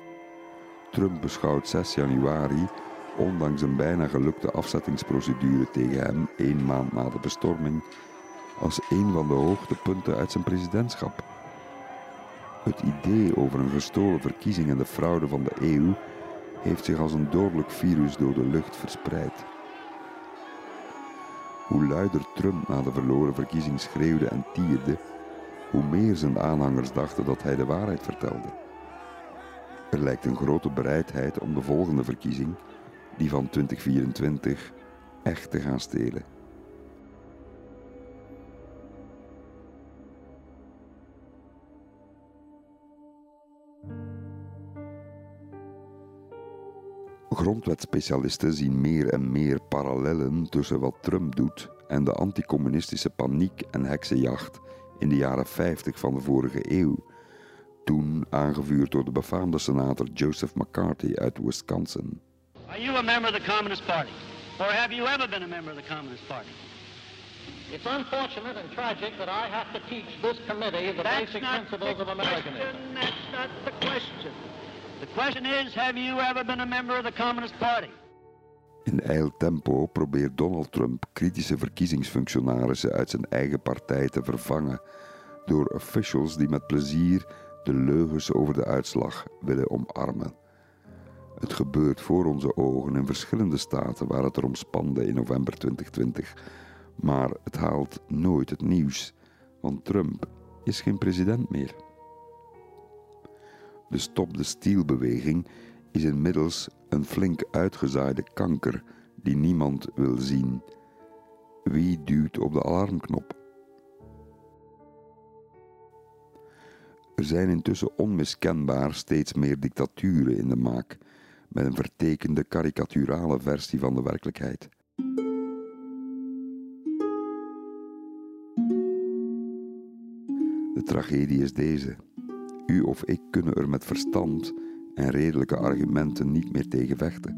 Trump beschouwt 6 januari, ondanks een bijna gelukte afzettingsprocedure tegen hem één maand na de bestorming, als een van de hoogtepunten uit zijn presidentschap. Het idee over een gestolen verkiezing en de fraude van de eeuw heeft zich als een dodelijk virus door de lucht verspreid. Hoe luider Trump na de verloren verkiezing schreeuwde en tierde, hoe meer zijn aanhangers dachten dat hij de waarheid vertelde. Er lijkt een grote bereidheid om de volgende verkiezing, die van 2024, echt te gaan stelen. Grondwetspecialisten zien meer en meer parallellen tussen wat Trump doet en de anticommunistische paniek en heksenjacht in de jaren 50 van de vorige eeuw, toen aangevuurd door de befaamde senator Joseph McCarthy uit Wisconsin. Are you a member of the Communist Party? Or have you ever been a member of the Communist Party? It's unfortunate and tragic that I have to teach this committee the That's basic principles the of Americanism. question. That's not the question. The question is, have you ever been a member of the Communist Party? In ijl tempo probeert Donald Trump kritische verkiezingsfunctionarissen uit zijn eigen partij te vervangen door officials die met plezier de leugens over de uitslag willen omarmen. Het gebeurt voor onze ogen in verschillende staten waar het erom spande in november 2020, maar het haalt nooit het nieuws, want Trump is geen president meer. De Stop de Steal-beweging is inmiddels een flink uitgezaaide kanker die niemand wil zien. Wie duwt op de alarmknop? Er zijn intussen onmiskenbaar steeds meer dictaturen in de maak, met een vertekende karikaturale versie van de werkelijkheid. De tragedie is deze. U of ik kunnen er met verstand en redelijke argumenten niet meer tegen vechten.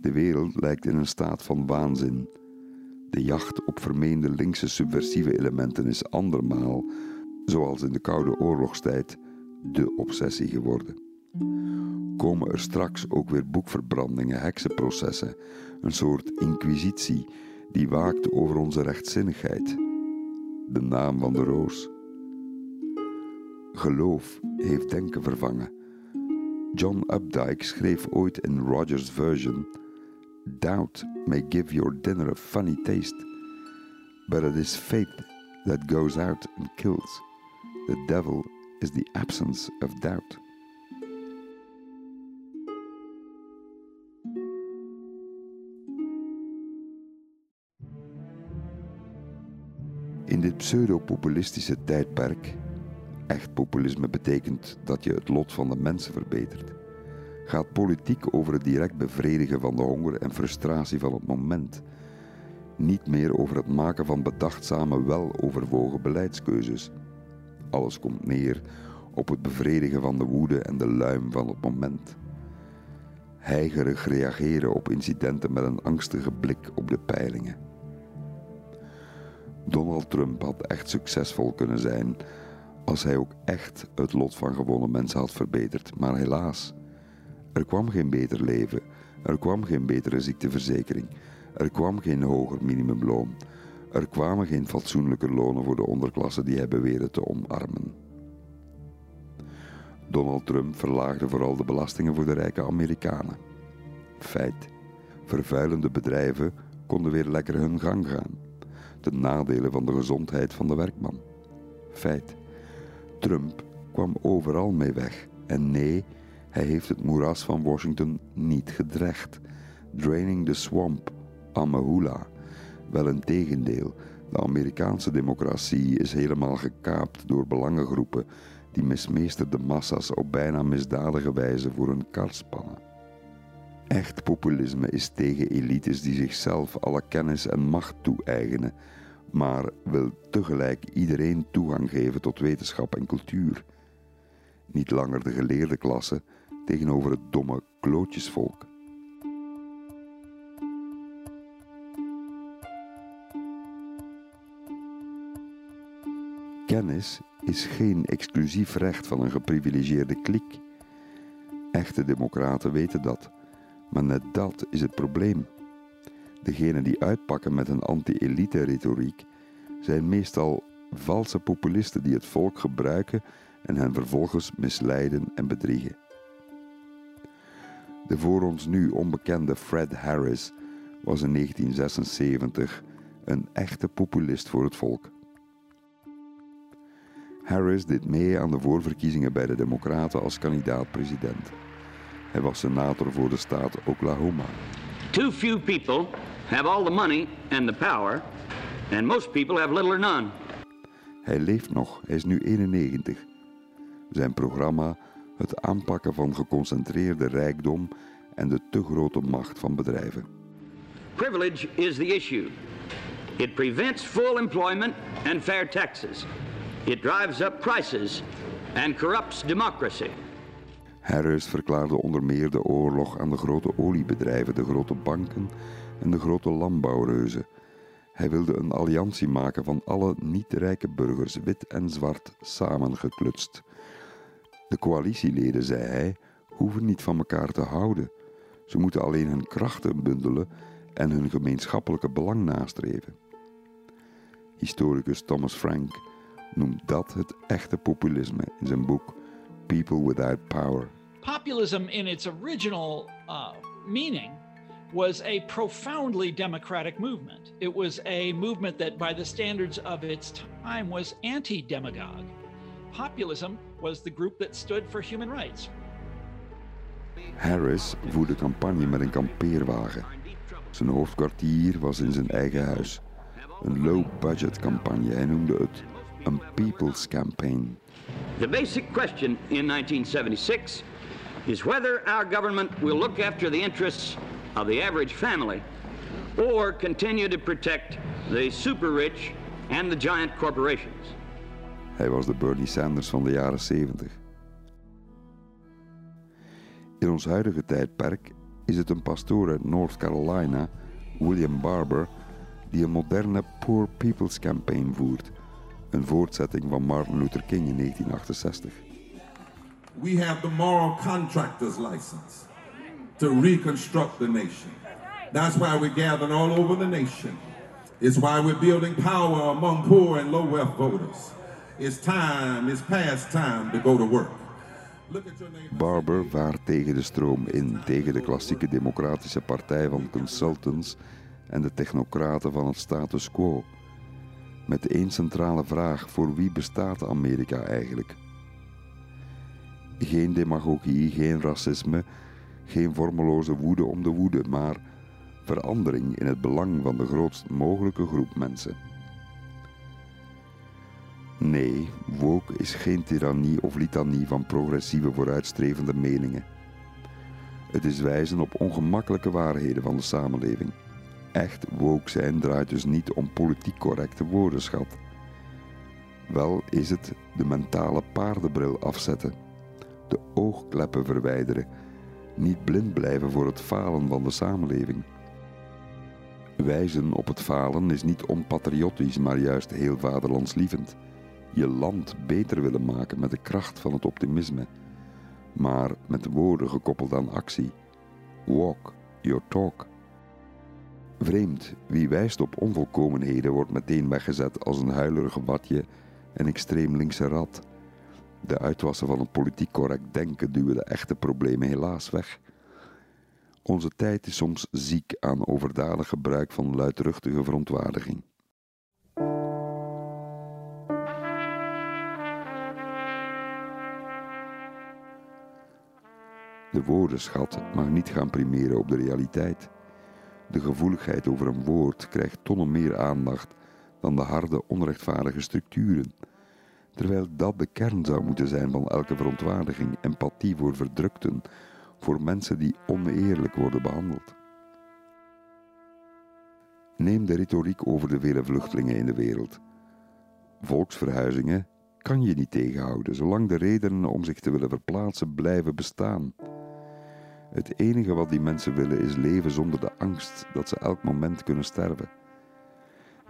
De wereld lijkt in een staat van waanzin. De jacht op vermeende linkse subversieve elementen is andermaal, zoals in de Koude Oorlogstijd, de obsessie geworden. Komen er straks ook weer boekverbrandingen, heksenprocessen, een soort inquisitie die waakt over onze rechtzinnigheid? De naam van de roos. Geloof heeft denken vervangen. John Updike schreef ooit in Rogers' version: Doubt may give your dinner a funny taste, but it is faith that goes out and kills. The devil is the absence of doubt. In dit pseudo-populistische tijdperk Echt populisme betekent dat je het lot van de mensen verbetert. Gaat politiek over het direct bevredigen van de honger en frustratie van het moment. Niet meer over het maken van bedachtzame, weloverwogen beleidskeuzes. Alles komt neer op het bevredigen van de woede en de luim van het moment. Heigerig reageren op incidenten met een angstige blik op de peilingen. Donald Trump had echt succesvol kunnen zijn als hij ook echt het lot van gewone mensen had verbeterd. Maar helaas, er kwam geen beter leven, er kwam geen betere ziekteverzekering, er kwam geen hoger minimumloon, er kwamen geen fatsoenlijke lonen voor de onderklasse die hij beweerde te omarmen. Donald Trump verlaagde vooral de belastingen voor de rijke Amerikanen. Feit, vervuilende bedrijven konden weer lekker hun gang gaan. Ten nadele van de gezondheid van de werkman. Feit. Trump kwam overal mee weg. En nee, hij heeft het moeras van Washington niet gedrecht. Draining the swamp, Amahula. Wel een tegendeel. De Amerikaanse democratie is helemaal gekaapt door belangengroepen die mismeesterde massa's op bijna misdadige wijze voor hun kar spannen. Echt populisme is tegen elites die zichzelf alle kennis en macht toe-eigenen, maar wil tegelijk iedereen toegang geven tot wetenschap en cultuur. Niet langer de geleerde klasse tegenover het domme klootjesvolk. Kennis is geen exclusief recht van een geprivilegeerde kliek. Echte democraten weten dat, maar net dat is het probleem. Degenen die uitpakken met een anti-elite retoriek zijn meestal valse populisten die het volk gebruiken en hen vervolgens misleiden en bedriegen. De voor ons nu onbekende Fred Harris was in 1976 een echte populist voor het volk. Harris deed mee aan de voorverkiezingen bij de Democraten als kandidaat-president. Hij was senator voor de staat Oklahoma. Too few people have all the money and the power, and most people have little or none. Hij leeft nog, hij is nu 91. Zijn programma het aanpakken van geconcentreerde rijkdom en de te grote macht van bedrijven. Privilege is the issue. It prevents full employment and fair taxes. It drives up prices and corrupts democracy. Harris verklaarde onder meer de oorlog aan de grote oliebedrijven, de grote banken en de grote landbouwreuzen. Hij wilde een alliantie maken van alle niet-rijke burgers, wit en zwart, samengeklutst. De coalitieleden, zei hij, hoeven niet van elkaar te houden. Ze moeten alleen hun krachten bundelen en hun gemeenschappelijke belang nastreven. Historicus Thomas Frank noemt dat het echte populisme in zijn boek People Without Power. Populism, in its original uh, meaning, was a profoundly democratic movement. It was a movement that, by the standards of its time, was anti demagogue. Populism was the group that stood for human rights. Harris voerde campagne met een kampeerwagen. Zijn hoofdkwartier was in zijn eigen huis. Een low-budget campagne, hij noemde het een people's campaign. The basic question in 1976 is whether our government will look after the interests of the average family or continue to protect the super rich and the giant corporations. Hij was de Bernie Sanders van de jaren 70. In ons huidige tijdperk is het een pastoor uit North Carolina, William Barber, die een moderne Poor People's Campaign voert, een voortzetting van Martin Luther King in 1968. We have the moral contractor's license to reconstruct the nation. That's why we're gathering all over the nation. It's why we're building power among poor and low wealth voters. It's time, it's past time to go to work. Barber vaart tegen de stroom in, tegen de klassieke democratische partij van consultants en de technocraten van het status quo. Met één centrale vraag: voor wie bestaat Amerika eigenlijk? Geen demagogie, geen racisme, geen vormeloze woede om de woede, maar verandering in het belang van de grootst mogelijke groep mensen. Nee, woke is geen tirannie of litanie van progressieve vooruitstrevende meningen. Het is wijzen op ongemakkelijke waarheden van de samenleving. Echt woke zijn draait dus niet om politiek correcte woordenschat. Wel is het de mentale paardenbril afzetten, de oogkleppen verwijderen, niet blind blijven voor het falen van de samenleving. Wijzen op het falen is niet onpatriotisch, maar juist heel vaderlandslievend je land beter willen maken met de kracht van het optimisme, maar met woorden gekoppeld aan actie. Walk your talk. Vreemd, wie wijst op onvolkomenheden wordt meteen weggezet als een huilerig watje en extreem linkse rat de uitwassen van het politiek correct denken duwen de echte problemen helaas weg. Onze tijd is soms ziek aan overdadig gebruik van luidruchtige verontwaardiging. De woordenschat mag niet gaan primeren op de realiteit. De gevoeligheid over een woord krijgt tonnen meer aandacht dan de harde, onrechtvaardige structuren Terwijl dat de kern zou moeten zijn van elke verontwaardiging, empathie voor verdrukten, voor mensen die oneerlijk worden behandeld. Neem de retoriek over de vele vluchtelingen in de wereld. Volksverhuizingen kan je niet tegenhouden, zolang de redenen om zich te willen verplaatsen blijven bestaan. Het enige wat die mensen willen is leven zonder de angst dat ze elk moment kunnen sterven.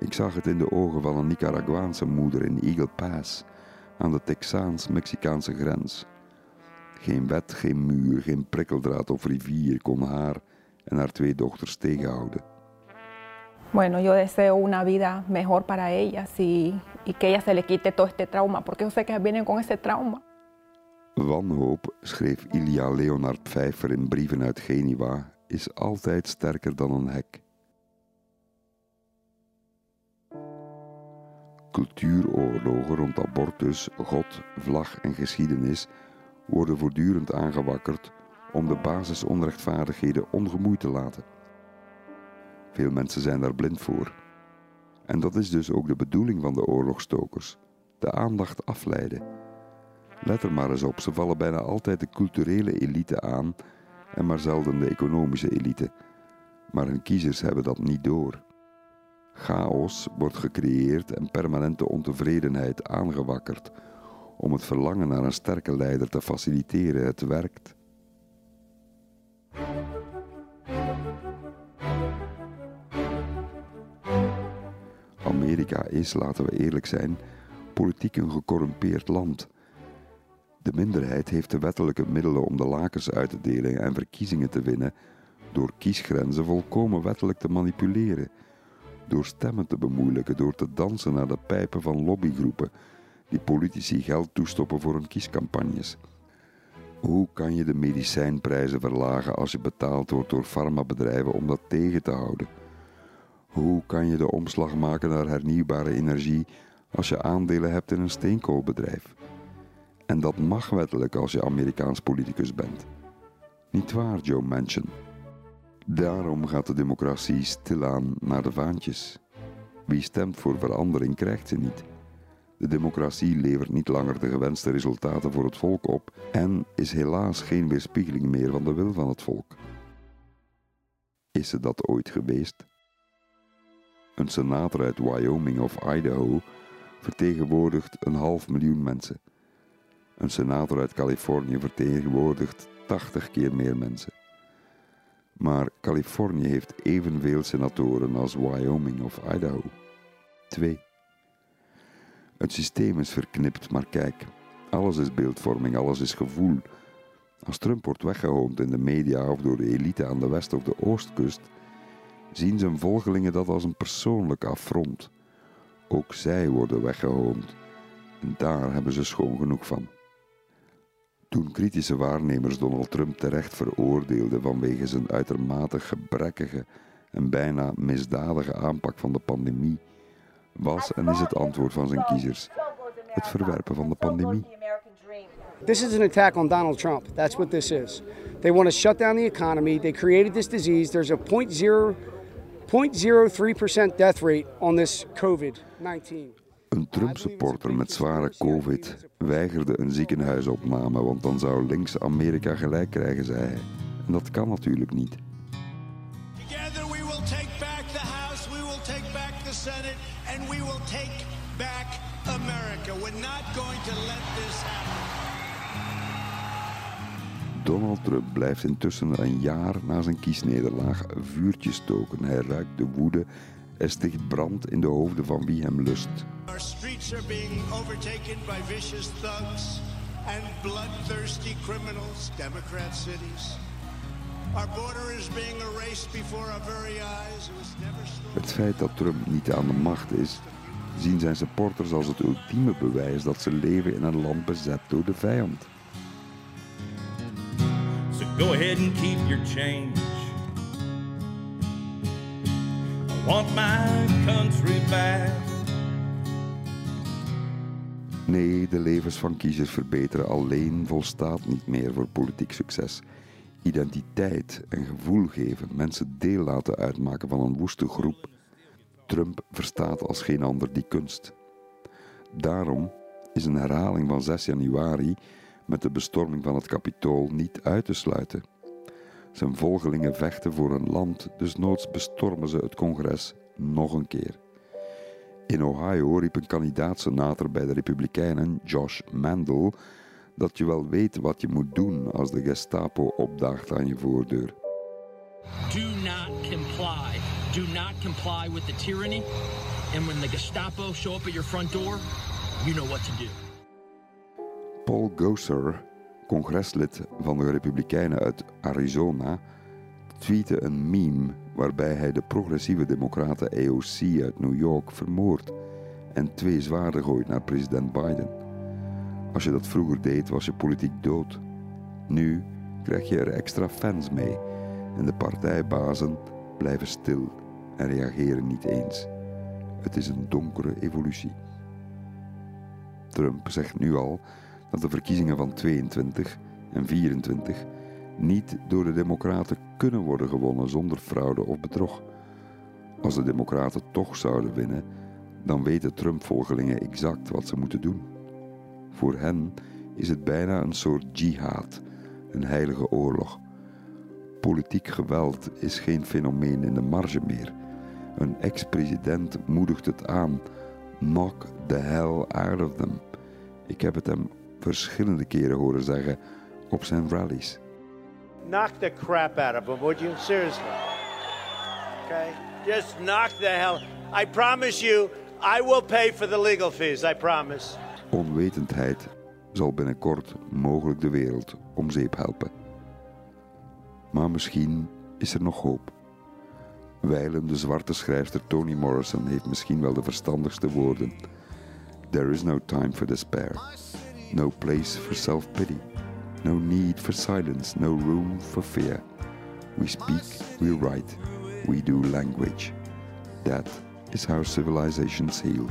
Ik zag het in de ogen van een Nicaraguaanse moeder in Eagle Pass, aan de Texaans-Mexicaanse grens. Geen wet, geen muur, geen prikkeldraad of rivier kon haar en haar twee dochters tegenhouden. Bueno, yo deseo una vida mejor para ellas y, y que ella se le quite todo este trauma, porque yo sé que vienen con ese trauma. Wanhoop, schreef Ilja Leonard Pfeiffer in brieven uit Genua, is altijd sterker dan een hek. Cultuuroorlogen rond abortus, God, vlag en geschiedenis worden voortdurend aangewakkerd om de basisonrechtvaardigheden ongemoeid te laten. Veel mensen zijn daar blind voor. En dat is dus ook de bedoeling van de oorlogstokers: de aandacht afleiden. Let er maar eens op, ze vallen bijna altijd de culturele elite aan en maar zelden de economische elite. Maar hun kiezers hebben dat niet door. Chaos wordt gecreëerd en permanente ontevredenheid aangewakkerd om het verlangen naar een sterke leider te faciliteren. Het werkt. Amerika is, laten we eerlijk zijn, politiek een gecorrumpeerd land. De minderheid heeft de wettelijke middelen om de lakens uit te delen en verkiezingen te winnen door kiesgrenzen volkomen wettelijk te manipuleren, door stemmen te bemoeilijken, door te dansen naar de pijpen van lobbygroepen die politici geld toestoppen voor hun kiescampagnes. Hoe kan je de medicijnprijzen verlagen als je betaald wordt door farmabedrijven om dat tegen te houden? Hoe kan je de omslag maken naar hernieuwbare energie als je aandelen hebt in een steenkoolbedrijf? En dat mag wettelijk als je Amerikaans politicus bent. Niet waar, Joe Manchin? Daarom gaat de democratie stilaan naar de vaantjes. Wie stemt voor verandering krijgt ze niet. De democratie levert niet langer de gewenste resultaten voor het volk op en is helaas geen weerspiegeling meer van de wil van het volk. Is ze dat ooit geweest? Een senator uit Wyoming of Idaho vertegenwoordigt een half miljoen mensen. Een senator uit Californië vertegenwoordigt 80 keer meer mensen. Maar Californië heeft evenveel senatoren als Wyoming of Idaho. Twee. Het systeem is verknipt, maar kijk, alles is beeldvorming, alles is gevoel. Als Trump wordt weggehoond in de media of door de elite aan de west- of de oostkust, zien zijn volgelingen dat als een persoonlijk affront. Ook zij worden weggehoond en daar hebben ze schoon genoeg van. Toen kritische waarnemers Donald Trump terecht veroordeelden vanwege zijn uitermate gebrekkige en bijna misdadige aanpak van de pandemie, was en is het antwoord van zijn kiezers het verwerpen van de pandemie. This is an attack on Donald Trump. That's what this is. They want to shut down the economy. They created this disease. There's a 0.03% death rate on this COVID-19. Een Trump-supporter met zware COVID weigerde een ziekenhuisopname, want dan zou links Amerika gelijk krijgen, zei hij. En dat kan natuurlijk niet. Together we will take back the House, we will take back the Senate, and we will take back America. We're not going to let this happen. Donald Trump blijft intussen een jaar na zijn kiesnederlaag vuurtjes stoken. Hij ruikt de woede er sticht brand in de hoofden van wie hem lust. Our streets are being overtaken by vicious thugs and bloodthirsty criminals, Democrat cities. Our border is being erased before our very eyes. It was never Het feit dat Trump niet aan de macht is, zien zijn supporters als het ultieme bewijs dat ze leven in een land bezet door de vijand. So go ahead and keep your change. Want my country back. Nee, de levens van kiezers verbeteren alleen volstaat niet meer voor politiek succes. identiteit en gevoel geven, mensen deel laten uitmaken van een woeste groep. Trump verstaat als geen ander die kunst. Daarom is een herhaling van 6 januari met de bestorming van het kapitool niet uit te sluiten. Zijn volgelingen vechten voor een land, dus noods bestormen ze het congres nog een keer. In Ohio riep een kandidaat-senator bij de Republikeinen, Josh Mandel, dat je wel weet wat je moet doen als de Gestapo opdaagt aan je voordeur. Do not comply. Do not comply with the tyranny. And when the Gestapo show up at your front door, you know what to do. Paul Gosar, congreslid van de Republikeinen uit Arizona, tweette een meme waarbij hij de progressieve democraten AOC uit New York vermoordt en twee zwaarden gooit naar president Biden. Als je dat vroeger deed, was je politiek dood. Nu krijg je er extra fans mee en de partijbazen blijven stil en reageren niet eens. Het is een donkere evolutie. Trump zegt nu al dat de verkiezingen van 22 en 24 niet door de Democraten kunnen worden gewonnen zonder fraude of bedrog. Als de Democraten toch zouden winnen, dan weten Trump-volgelingen exact wat ze moeten doen. Voor hen is het bijna een soort jihad, een heilige oorlog. Politiek geweld is geen fenomeen in de marge meer. Een ex-president moedigt het aan. Knock the hell out of them. Ik heb het hem verschillende keren horen zeggen op zijn rallies. Knock the crap out of them, would you? Seriously. Okay? Just knock the hell. I promise you, I will pay for the legal fees. I promise. Onwetendheid zal binnenkort mogelijk de wereld om zeep helpen. Maar misschien is er nog hoop. Wijlen de zwarte schrijfster Toni Morrison heeft misschien wel de verstandigste woorden. There is no time for despair. No place for self-pity. No need for silence. No room for fear. We speak, we write, we do language. That is how civilizations heal.